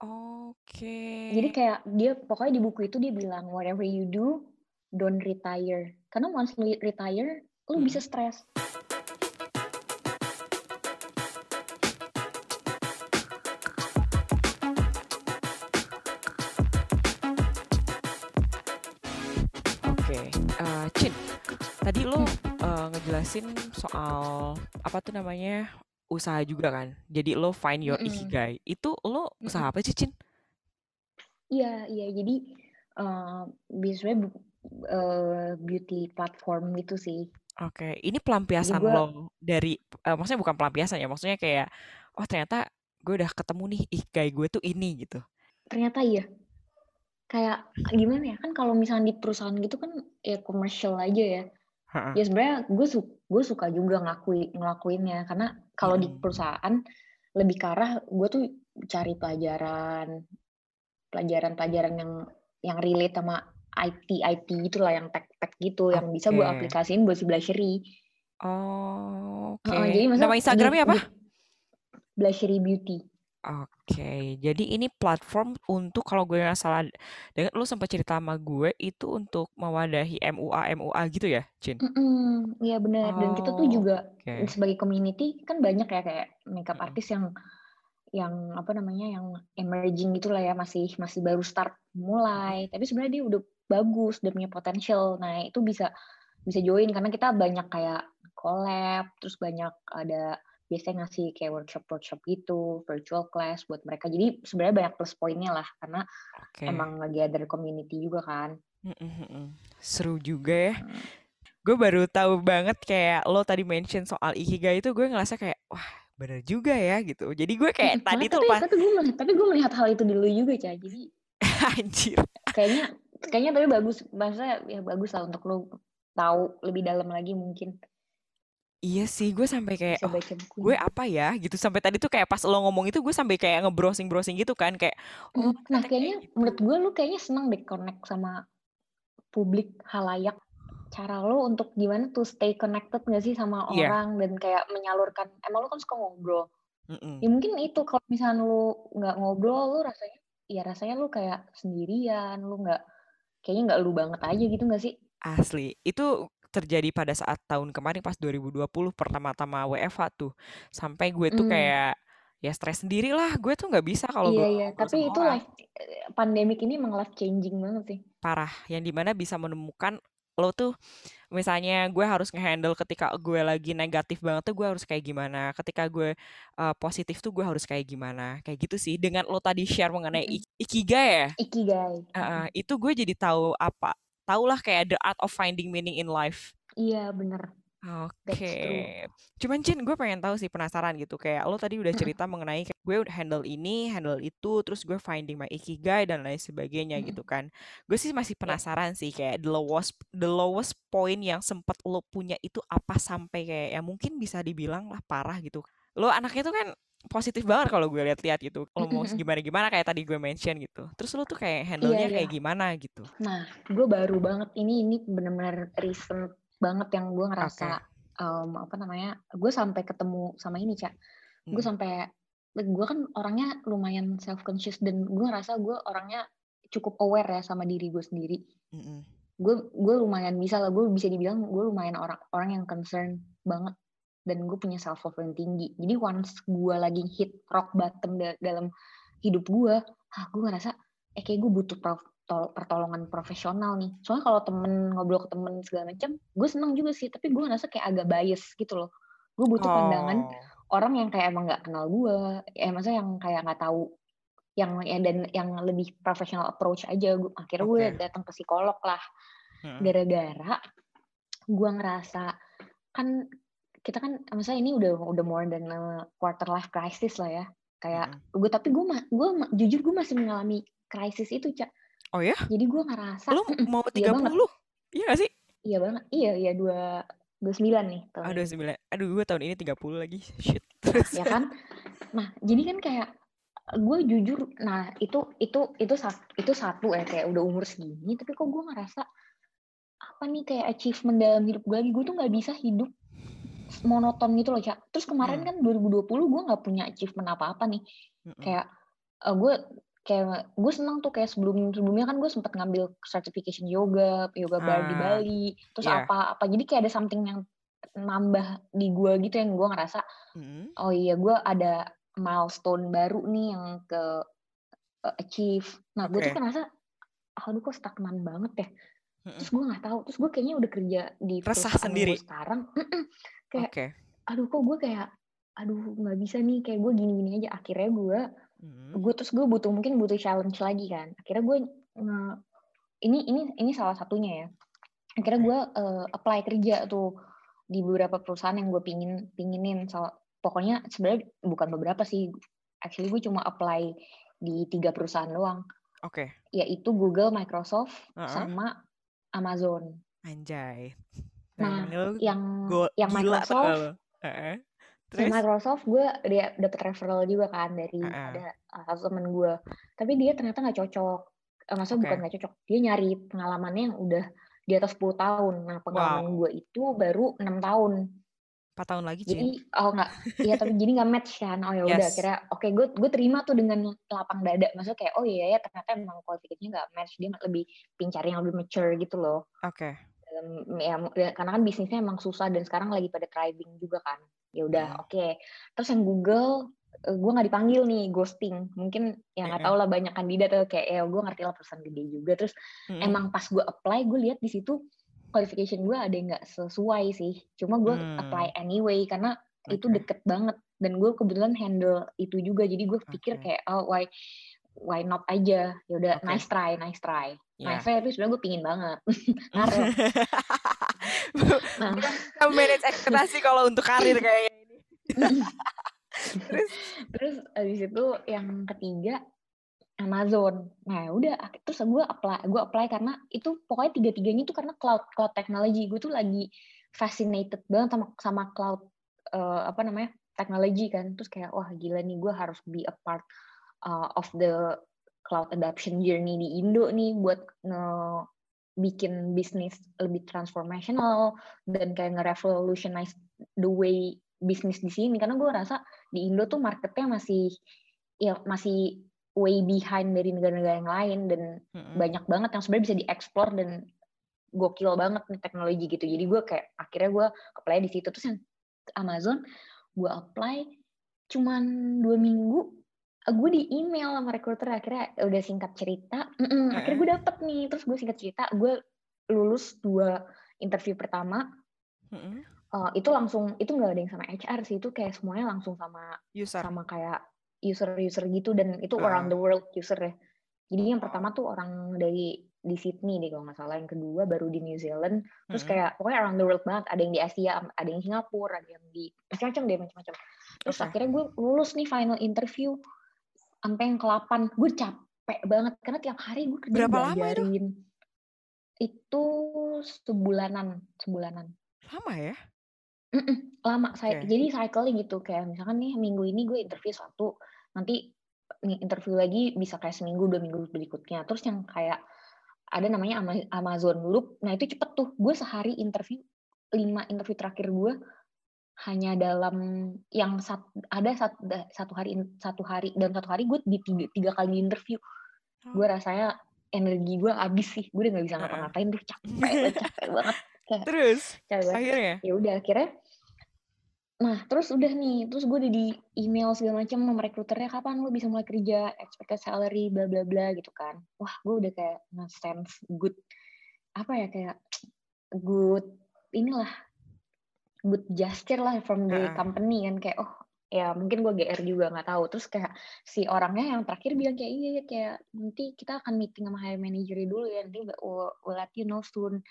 Oke. Okay. Jadi kayak dia pokoknya di buku itu dia bilang whatever you do, don't retire. Karena once lu retire, lu hmm. bisa stres. Tadi lo uh, ngejelasin soal apa tuh namanya usaha juga kan. Jadi lo find your mm -hmm. ikigai. Itu lo usaha apa sih, Cin? Iya, iya. Jadi uh, biasanya uh, beauty platform gitu sih. Oke, okay. ini pelampiasan gua, lo dari, uh, maksudnya bukan pelampiasan ya, maksudnya kayak, oh ternyata gue udah ketemu nih ikigai gue tuh ini gitu. Ternyata iya. Kayak gimana ya, kan kalau misalnya di perusahaan gitu kan ya komersial aja ya. Ya sebenarnya gue su gue suka juga ngakui ngelakuinnya karena kalau di perusahaan lebih ke arah gue tuh cari pelajaran pelajaran-pelajaran yang yang relate sama IT IT gitulah yang tech-tech gitu yang bisa gue aplikasiin buat si Blushery. Oh, oke. jadi Nama Instagramnya apa? Blushery Beauty. Oke, jadi ini platform untuk kalau gue nggak salah dengan lu sempat cerita sama gue itu untuk mewadahi MUA MUA gitu ya, Cin? Mm iya benar. Dan kita tuh juga okay. sebagai community kan banyak ya kayak makeup mm. artist yang yang apa namanya yang emerging gitulah ya masih masih baru start mulai. Tapi sebenarnya dia udah bagus, udah punya potensial. Nah itu bisa bisa join karena kita banyak kayak collab, terus banyak ada biasanya ngasih kayak workshop-workshop gitu, virtual class buat mereka. Jadi sebenarnya banyak plus poinnya lah karena okay. emang lagi ada community juga kan. Seru juga ya. Hmm. Gue baru tahu banget kayak lo tadi mention soal ikigai itu gue ngerasa kayak wah bener juga ya gitu. Jadi gue kayak hmm, tadi tuh pas tapi gue melihat, tapi gue melihat hal itu di lo juga cah. Jadi anjir. Kayaknya kayaknya tapi bagus maksudnya ya bagus lah untuk lo tahu lebih dalam lagi mungkin. Iya sih, gue sampai kayak, oh, gue apa ya gitu. Sampai tadi tuh kayak pas lo ngomong itu gue sampai kayak nge-browsing-browsing gitu kan. Kayak, oh Nah kayaknya gitu. menurut gue lu kayaknya seneng deh connect sama publik halayak. Cara lo untuk gimana tuh stay connected gak sih sama yeah. orang dan kayak menyalurkan. Emang lo kan suka ngobrol. Mm -mm. Ya mungkin itu kalau misalnya lo nggak ngobrol, lo rasanya, ya rasanya lo kayak sendirian, lo nggak, kayaknya nggak lu banget aja gitu gak sih? Asli, itu terjadi pada saat tahun kemarin pas 2020 pertama-tama WFH tuh. Sampai gue tuh mm. kayak ya stres sendiri lah gue tuh nggak bisa kalau iya, iya. tapi itu life pandemik ini emang life changing banget sih. Parah yang di mana bisa menemukan lo tuh misalnya gue harus ngehandle ketika gue lagi negatif banget tuh gue harus kayak gimana ketika gue uh, positif tuh gue harus kayak gimana kayak gitu sih. Dengan lo tadi share mengenai ikigai ya? Ikigai. Uh, itu gue jadi tahu apa lah kayak the art of finding meaning in life. Iya bener. Oke. Okay. Cuman Cin, gue pengen tahu sih penasaran gitu kayak lo tadi udah cerita mengenai kayak gue udah handle ini, handle itu, terus gue finding my ikigai dan lain sebagainya gitu kan. Gue sih masih iya. penasaran sih kayak the lowest the lowest point yang sempat lo punya itu apa sampai kayak ya mungkin bisa dibilang lah parah gitu. Lo anaknya tuh kan positif banget kalau gue lihat-lihat gitu. Kalau mau gimana-gimana kayak tadi gue mention gitu. Terus lu tuh kayak handle-nya iya, kayak iya. gimana gitu. Nah, gue baru banget ini ini bener-bener recent banget yang gue ngerasa okay. um, apa namanya? Gue sampai ketemu sama ini, Cak. Hmm. Gue sampai gue kan orangnya lumayan self conscious dan gue ngerasa gue orangnya cukup aware ya sama diri gue sendiri. Mm-hmm. Gue gue lumayan bisa lah, gue bisa dibilang gue lumayan orang orang yang concern banget dan gue punya self love yang tinggi. Jadi once gue lagi hit rock bottom da dalam hidup gue ah gue ngerasa eh kayak gue butuh prof pertolongan profesional nih. Soalnya kalau temen ngobrol ke temen segala macam gue seneng juga sih. Tapi gue ngerasa kayak agak bias gitu loh. Gue butuh oh. pandangan orang yang kayak emang nggak kenal gue. Ya maksudnya yang kayak nggak tahu yang ya dan yang lebih profesional approach aja. Gue akhirnya okay. gue datang ke psikolog lah. Gara-gara gue ngerasa kan kita kan misalnya ini udah udah more than a quarter life crisis lah ya. kayak mm. gue tapi gue gue jujur gue masih mengalami krisis itu cak oh ya? Jadi gue ngerasa lu mau tiga puluh? Iya gak sih? Iya banget iya iya dua dua sembilan nih tahun ah, dua sembilan. Aduh gue tahun ini tiga puluh lagi. Shit ya kan? Nah jadi kan kayak gue jujur nah itu itu itu satu itu satu ya kayak udah umur segini tapi kok gue ngerasa apa nih kayak achievement dalam hidup gue lagi? Gue tuh nggak bisa hidup monoton gitu loh cak terus kemarin hmm. kan 2020 gue nggak punya achievement apa apa nih hmm. kayak uh, gue kayak gue seneng tuh kayak sebelum sebelumnya kan gue sempat ngambil certification yoga yoga bar di ah, Bali terus yeah. apa apa jadi kayak ada something yang nambah di gue gitu yang gue ngerasa mm. oh iya gue ada milestone baru nih yang ke uh, achieve nah okay. gue tuh ngerasa aduh kok stagnan banget ya terus gue nggak tahu terus gue kayaknya udah kerja di resah sendiri sekarang kayak okay. aduh kok gue kayak aduh nggak bisa nih kayak gue gini gini aja. Akhirnya gue hmm. gue terus gue butuh mungkin butuh challenge lagi kan. Akhirnya gue uh, ini ini ini salah satunya ya. Akhirnya gue uh, apply kerja tuh di beberapa perusahaan yang gue pingin pinginin. So, pokoknya sebenarnya bukan beberapa sih. Actually gue cuma apply di tiga perusahaan doang. Oke. Okay. yaitu Google Microsoft uh -uh. sama Amazon. Anjay nah, nah yang yang Microsoft uh -uh. Terus? Microsoft gue dia dapet referral juga kan dari uh -uh. ada satu temen gue. Tapi dia ternyata nggak cocok. Eh, maksudnya okay. bukan nggak cocok. Dia nyari pengalamannya yang udah di atas 10 tahun. Nah pengalaman wow. gue itu baru enam tahun. 4 tahun lagi Jadi oh nggak, iya tapi jadi nggak match kan. Oh ya udah yes. kira oke okay, gue gue terima tuh dengan lapang dada. Maksudnya kayak oh iya ya ternyata emang kualifikasinya nggak match. Dia lebih pincar yang lebih mature gitu loh. Oke. Okay. Ya, ya karena kan bisnisnya emang susah dan sekarang lagi pada thriving juga kan ya udah hmm. oke okay. terus yang Google uh, eh, gue nggak dipanggil nih ghosting mungkin ya nggak tau lah banyak kandidat tuh kayak ya gue ngerti lah perusahaan gede juga terus hmm. emang pas gue apply gue lihat di situ qualification gue ada yang nggak sesuai sih cuma gue hmm. apply anyway karena okay. itu deket banget dan gue kebetulan handle itu juga jadi gue pikir okay. kayak oh why why not aja ya udah okay. nice try nice try yeah. nice try tapi sebenarnya gue pingin banget ngaruh nah. manage ekspektasi kalau untuk karir kayak ini terus terus abis itu yang ketiga Amazon. Nah, udah terus gue apply, gue apply karena itu pokoknya tiga-tiganya itu karena cloud cloud technology. Gue tuh lagi fascinated banget sama sama cloud uh, apa namanya? teknologi kan. Terus kayak wah gila nih gue harus be a part uh, of the cloud adoption journey di Indo nih buat nge bikin bisnis lebih transformational dan kayak nge-revolutionize the way bisnis di sini. Karena gue rasa di Indo tuh marketnya masih ya masih way behind dari negara-negara yang lain dan mm-hmm. banyak banget yang sebenarnya bisa dieksplor dan gokil banget nih teknologi gitu. Jadi gue kayak akhirnya gue apply di situ. Terus yang Amazon gue apply cuman dua minggu gue di email sama recruiter akhirnya udah singkat cerita mm -mm, akhirnya gue dapet nih terus gue singkat cerita gue lulus dua interview pertama. Mm -hmm. uh, itu langsung itu nggak ada yang sama HR sih itu kayak semuanya langsung sama user. sama kayak user user gitu dan itu uh. around the world user ya. Jadi yang pertama tuh orang dari di Sydney deh kalau nggak salah yang kedua baru di New Zealand terus kayak pokoknya around the world banget ada yang di Asia ada yang Singapura ada yang di macam-macam deh macam-macam. Terus okay. akhirnya gue lulus nih final interview sampai yang ke-8 gue capek banget karena tiap hari gue kerja Berapa lama itu? Itu sebulanan, sebulanan. Lama ya? Mm-mm, lama saya. Okay. Jadi cycle gitu kayak misalkan nih minggu ini gue interview satu, nanti interview lagi bisa kayak seminggu dua minggu berikutnya. Terus yang kayak ada namanya Amazon Loop. Nah itu cepet tuh. Gue sehari interview lima interview terakhir gue hanya dalam yang sat, ada sat, satu hari satu hari dan satu hari gue di tiga, tiga kali interview. Oh. gue rasanya energi gue habis sih gue udah nggak bisa ngapa-ngapain tuh capek capek banget. Kayak, terus capek akhirnya? Ya udah akhirnya nah terus udah nih terus gue udah di email segala macam sama rekruternya kapan lo bisa mulai kerja? Expected salary bla bla bla gitu kan. Wah gue udah kayak nah sense good apa ya kayak good inilah good gesture lah from the company kan kayak oh ya mungkin gue GR juga nggak tahu terus kayak si orangnya yang terakhir bilang kayak iya ya kayak nanti kita akan meeting sama hire manager dulu ya nanti we'll, we'll let you know soon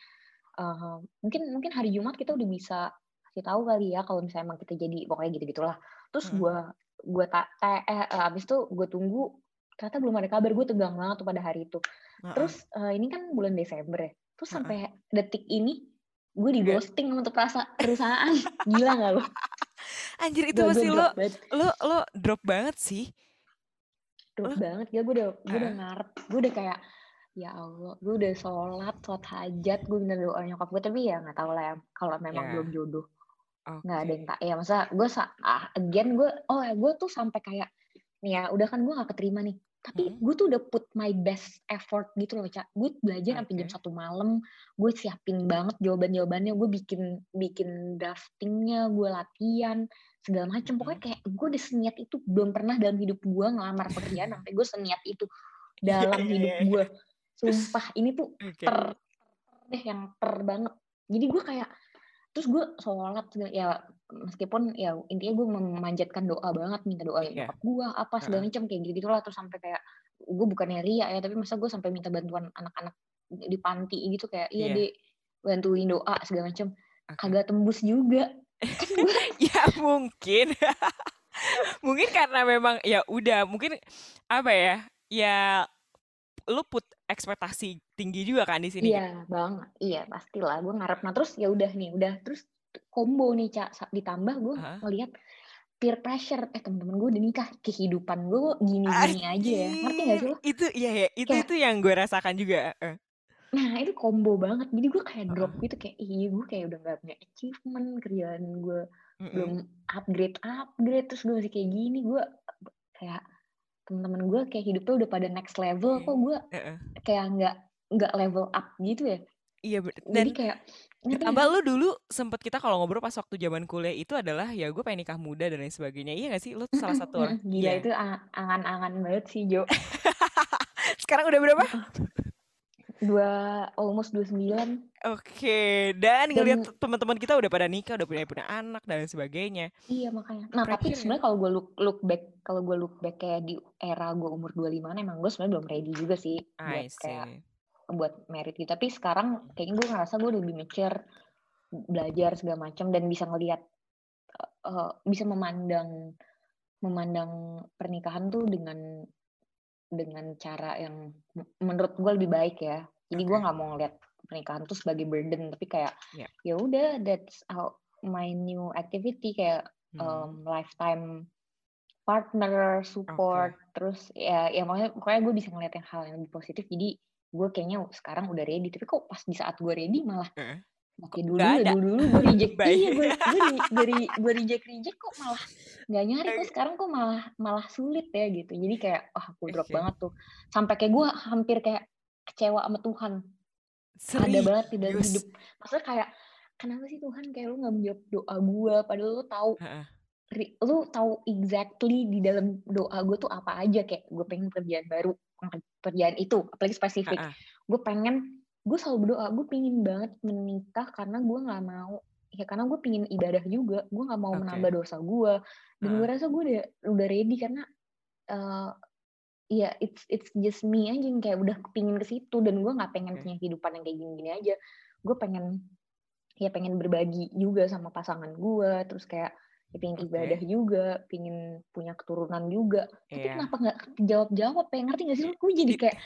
uh, mungkin mungkin hari Jumat kita udah bisa kasih tahu kali ya kalau misalnya emang kita jadi pokoknya gitu gitulah terus hmm. gue gue tak eh abis itu gue tunggu ternyata belum ada kabar gue tegang banget tuh pada hari itu uh-uh. terus uh, ini kan bulan Desember ya terus uh-uh. sampai detik ini gue di ghosting untuk perusahaan gila gak lo anjir itu masih lo lo lo drop banget sih drop lo? banget ya gue udah gue udah ngarep gue udah kayak ya Allah gue udah sholat sholat hajat gue bener doa nyokap gue tapi ya nggak tahu lah ya kalau memang yeah. belum jodoh nggak okay. ada yang tak ya masa gue ah, again gue oh ya gue tuh sampai kayak nih ya udah kan gue gak keterima nih tapi hmm. gue tuh udah put my best effort gitu loh cak gue belajar okay. sampai jam satu malam gue siapin banget jawaban jawabannya gue bikin bikin draftingnya gue latihan segala macam pokoknya kayak gue udah seniat itu belum pernah dalam hidup gue ngelamar pekerjaan sampai gue seniat itu. Dalam hidup gue sumpah ini tuh okay. ter deh yang ter banget. Jadi gue kayak terus gue sholat ya meskipun ya intinya gue memanjatkan doa banget minta doa yeah. nyokap gue apa segala macam kayak gitu gitulah terus sampai kayak gue bukannya ria ya tapi masa gue sampai minta bantuan anak-anak di panti gitu kayak iya yeah. deh bantuin doa segala macam okay. kagak tembus juga ya mungkin mungkin karena memang ya udah mungkin apa ya ya lu put ekspektasi tinggi juga kan di sini. Iya banget, iya pastilah. Gue ngarep nah terus ya udah nih, udah terus combo nih cak ditambah gue huh? ngeliat peer pressure. Eh temen-temen gue udah nikah. Kehidupan gue gini-gini aja ya. Ngerti gak sih lo? Itu iya ya itu kayak, itu yang gue rasakan juga nah itu combo banget. Jadi gue kayak drop gitu kayak iya gue kayak udah gak punya achievement kerjaan gue mm -mm. belum upgrade upgrade terus gue masih kayak gini gue kayak teman-teman gue kayak hidupnya udah pada next level kok gue kayak nggak nggak level up gitu ya. Iya dan jadi kayak tambah lu dulu sempet kita kalau ngobrol pas waktu zaman kuliah itu adalah ya gue pengen nikah muda dan lain sebagainya. Iya gak sih? Lu salah satu orang. Gila yeah. itu angan-angan banget sih Jo. Sekarang udah berapa dua almost dua sembilan Oke, dan, dan ngelihat teman-teman kita udah pada nikah, udah punya punya anak dan sebagainya. Iya makanya. Nah tapi sebenarnya kalau gue look look back, kalau gue look back kayak di era gue umur 25 emang gue sebenarnya belum ready juga sih buat kayak buat merit gitu. Tapi sekarang kayaknya gue ngerasa gue udah lebih mature, belajar segala macam dan bisa ngelihat uh, bisa memandang memandang pernikahan tuh dengan dengan cara yang menurut gue lebih baik ya. Jadi okay. gue nggak mau ngeliat pernikahan tuh sebagai burden tapi kayak yeah. ya udah that's how my new activity kayak hmm. um, lifetime partner support okay. terus ya ya makanya pokoknya gue bisa ngeliat yang hal yang lebih positif jadi gue kayaknya sekarang udah ready tapi kok pas di saat gue ready malah uh. Oke dulu ya dulu dulu gue reject iya gue gue dari gue reject reject kok malah nggak nyari kok sekarang kok malah malah sulit ya gitu jadi kayak wah oh, aku drop okay. banget tuh sampai kayak gue hampir kayak kecewa sama Tuhan. Serius. ada banget di dalam hidup. Maksudnya kayak kenapa sih Tuhan kayak lu nggak menjawab doa gue padahal lu tahu uh-uh. lu tahu exactly di dalam doa gue tuh apa aja. Kayak gue pengen kerjaan baru kerjaan itu apalagi spesifik. Uh-uh. gue pengen gue selalu berdoa gue pengen banget menikah karena gue nggak mau ya karena gue pengen ibadah juga. Gue nggak mau okay. menambah dosa gue dan gue rasa gue udah udah ready karena uh, ya it's it's just me aja yang kayak udah kepingin ke situ dan gue nggak pengen punya kehidupan yang kayak gini-gini aja. Gue pengen ya pengen berbagi juga sama pasangan gue terus kayak ya pengen ibadah juga pengen punya keturunan juga. Yeah. tapi iya. kenapa nggak jawab jawab ya? Ngerti gak sih? Gue jadi kayak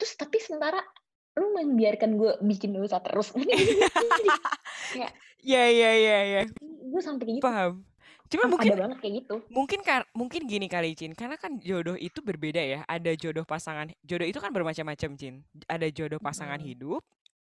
terus tapi sementara lu membiarkan gue bikin dosa terus. Kayak ya ya ya ya gue sampai kayak gitu. Paham Cuma mungkin ada banget kayak gitu. Mungkin kan mungkin gini kali Cin, karena kan jodoh itu berbeda ya. Ada jodoh pasangan. Jodoh itu kan bermacam-macam Cin. Ada jodoh pasangan hmm. hidup,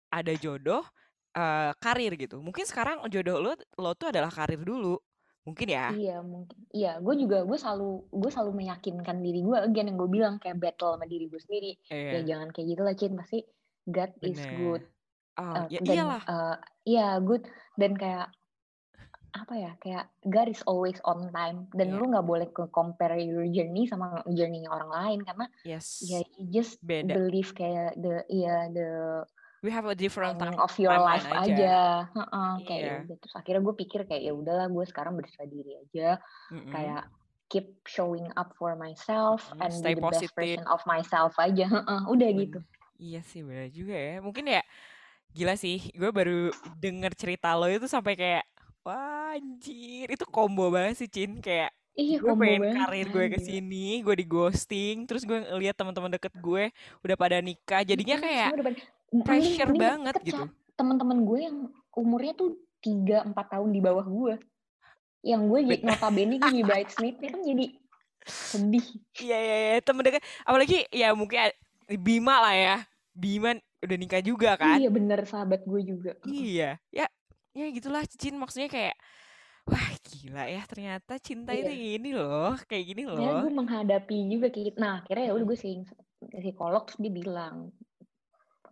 ada jodoh uh, karir gitu. Mungkin sekarang jodoh lo lo tuh adalah karir dulu. Mungkin ya. Iya, mungkin. Iya, gue juga gue selalu gue selalu meyakinkan diri gue again yang gue bilang kayak battle sama diri gue sendiri. Yeah. Ya jangan kayak gitu lah Cin, pasti God Bener. is good. Oh, uh, ya, dan, iyalah. Uh, iya, good dan kayak apa ya kayak God is always on time dan yeah. lu nggak boleh ke compare your journey sama journey orang lain karena yes. ya you just Beda. believe kayak the ya yeah, the we have a different time of your life aja, aja. Uh -uh, kayak yeah. Yaudah. terus akhirnya gue pikir kayak ya udahlah gue sekarang berserah diri aja mm -hmm. kayak keep showing up for myself mm, and Stay be the positive. best version of myself aja uh, udah mm. gitu iya sih benar juga ya mungkin ya gila sih gue baru denger cerita lo itu sampai kayak Wah, anjir. Itu combo banget sih, Cin. Kayak Iya, gue pengen banget. karir gue ke sini, gue di ghosting, terus gue ngeliat teman-teman deket gue udah pada nikah, jadinya kayak udah pada, pressure mending, banget gitu. Teman-teman gue yang umurnya tuh tiga empat tahun di bawah gue, yang gue jadi notabene gue di bridesmaidnya kan jadi sedih. Iya iya iya temen dekat, apalagi ya mungkin Bima lah ya, Bima udah nikah juga kan? Iya bener sahabat gue juga. Iya, ya ya gitulah Cin maksudnya kayak wah gila ya ternyata cinta iya. itu ini loh kayak gini ya, loh ya gue menghadapi juga kayak gitu. nah akhirnya ya udah gue sih psikolog terus dia bilang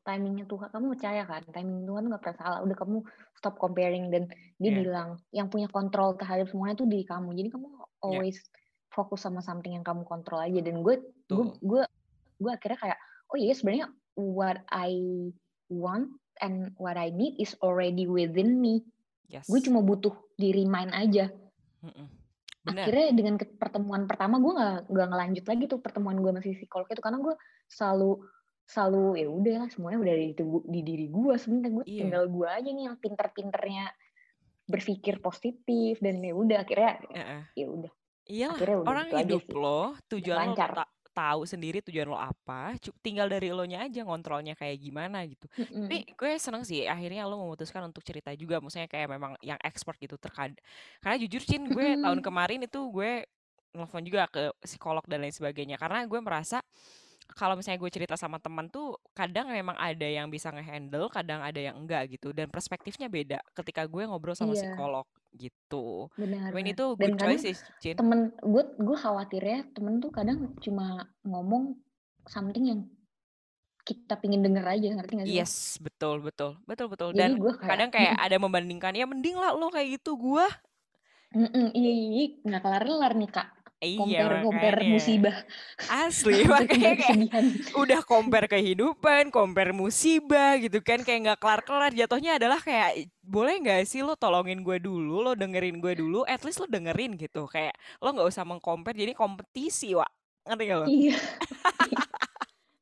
timingnya Tuhan kamu percaya kan timing Tuhan tuh gak pernah salah udah kamu stop comparing dan dia yeah. bilang yang punya kontrol terhadap semuanya tuh diri kamu jadi kamu iya. always yeah. fokus sama something yang kamu kontrol aja dan gue gue gue gue akhirnya kayak oh iya sebenarnya what I want and what I need is already within me. Yes. gue cuma butuh di remind aja. Mm akhirnya dengan pertemuan pertama gue nggak nggak ngelanjut lagi tuh pertemuan gue masih psikolog itu karena gue selalu selalu ya udah semuanya udah di, di diri gue sebenarnya. Gue iya. tinggal gue aja nih yang pinter-pinternya berpikir positif dan ya udah akhirnya uh-uh. ya udah. Iya, orang gitu hidup lo tujuan lo tahu sendiri tujuan lo apa, tinggal dari lo nya aja ngontrolnya kayak gimana gitu. Mm-hmm. Tapi gue seneng sih akhirnya lo memutuskan untuk cerita juga, maksudnya kayak memang yang expert gitu terkad. Karena jujur Cin, gue mm-hmm. tahun kemarin itu gue nelfon juga ke psikolog dan lain sebagainya karena gue merasa kalau misalnya gue cerita sama teman tuh kadang memang ada yang bisa ngehandle, kadang ada yang enggak gitu dan perspektifnya beda ketika gue ngobrol sama iya. psikolog gitu. Benar. I itu good choice sih, Cin. Temen gue gue khawatir ya temen tuh kadang cuma ngomong something yang kita pingin denger aja ngerti gak sih? Yes, betul betul betul betul. Jadi Dan gua kayak, kadang kayak ada membandingkan ya mending lah lo kayak gitu gue. Mm -mm, iya, iya, iya, nggak kelar-kelar nih kak. Iya, compare compare musibah. Asli, makanya kayak udah compare kehidupan, compare musibah gitu kan kayak nggak kelar-kelar. Jatuhnya adalah kayak boleh nggak sih lo tolongin gue dulu, lo dengerin gue dulu, at least lo dengerin gitu. Kayak lo nggak usah mengcompare, jadi kompetisi, wa Ngerti gak lo? Iya.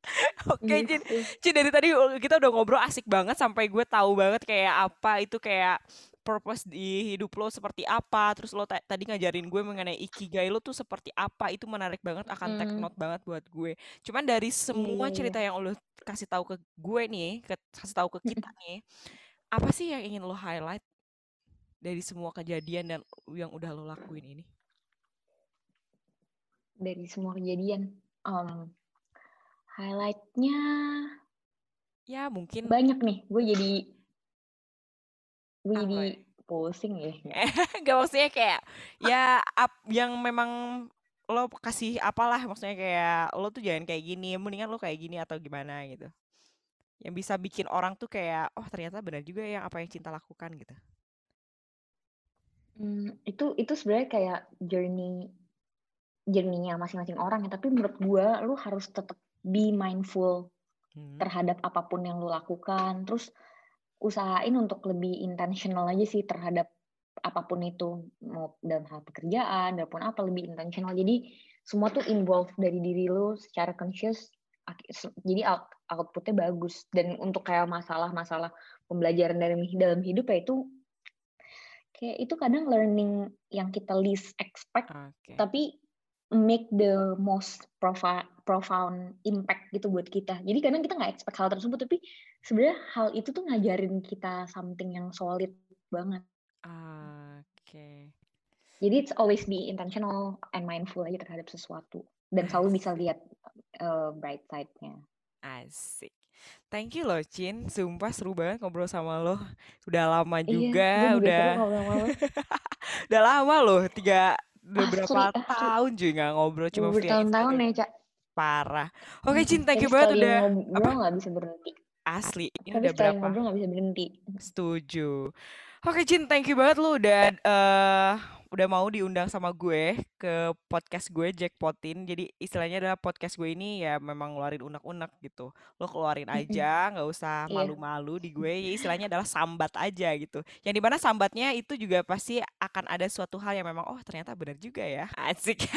Oke, okay, Cin. Cin dari tadi kita udah ngobrol asik banget sampai gue tahu banget kayak apa itu kayak purpose di hidup lo seperti apa terus lo tadi ngajarin gue mengenai ikigai lo tuh seperti apa itu menarik banget akan take note banget buat gue. Cuman dari semua iya, cerita yang lo kasih tahu ke gue nih ke, kasih tahu ke kita nih apa sih yang ingin lo highlight dari semua kejadian dan yang udah lo lakuin ini? Dari semua kejadian um, highlightnya ya mungkin banyak nih gue jadi Wih, di ya? pusing ya. Gak maksudnya kayak ya up, yang memang lo kasih apalah maksudnya kayak lo tuh jangan kayak gini, mendingan lo kayak gini atau gimana gitu. Yang bisa bikin orang tuh kayak oh ternyata benar juga ya apa yang cinta lakukan gitu. Hmm, itu itu sebenarnya kayak journey journey-nya masing-masing orang ya, tapi menurut gua lo harus tetap be mindful hmm. terhadap apa pun yang lo lakukan. Terus usahain untuk lebih intentional aja sih terhadap apa pun itu mau dalam hal pekerjaan ataupun apa lebih intentional jadi semua tuh involve dari diri lo secara conscious jadi out, outputnya bagus dan untuk kayak masalah-masalah pembelajaran dalam dalam hidup ya itu kayak itu kadang learning yang kita least expect okay. tapi make the most profound impact gitu buat kita. Jadi kadang kita nggak expect hal tersebut, tapi sebenarnya hal itu tuh ngajarin kita something yang solid banget. Oke. Okay. Jadi it's always be intentional and mindful aja terhadap sesuatu dan selalu bisa lihat uh, bright side-nya. Asik. Thank you loh Cin, sumpah seru banget ngobrol sama lo. Udah lama iya, juga, iya, udah udah lama loh, tiga beberapa asli, tahun juga nggak ngobrol cuma bertahun-tahun ya cak parah oke okay, cinta you banget udah ngobrol nggak bisa berhenti asli ini Tapi udah berapa? ngobrol nggak bisa berhenti. Setuju. Oke Cin thank you banget lu udah uh, udah mau diundang sama gue ke podcast gue Jackpotin. Jadi istilahnya adalah podcast gue ini ya memang ngeluarin unek-unek gitu. Lo keluarin aja, nggak usah iya. malu-malu di gue. Ya istilahnya adalah sambat aja gitu. Yang di mana sambatnya itu juga pasti akan ada suatu hal yang memang oh ternyata benar juga ya. Asik.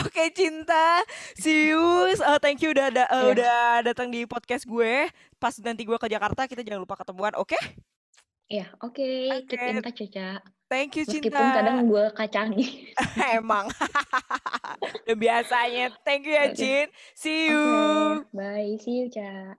Oke okay, cinta, see you. Uh, thank you udah da uh, yeah. udah datang di podcast gue. Pas nanti gue ke Jakarta kita jangan lupa ketemuan, oke? Okay? Iya, yeah, oke. Okay. Okay. Keep in touch ya, Thank you Cinta. Meskipun kadang gue kacangi. Emang. Udah biasanya. Thank you ya okay. Cin. See you. Okay. Bye. See you, Ca.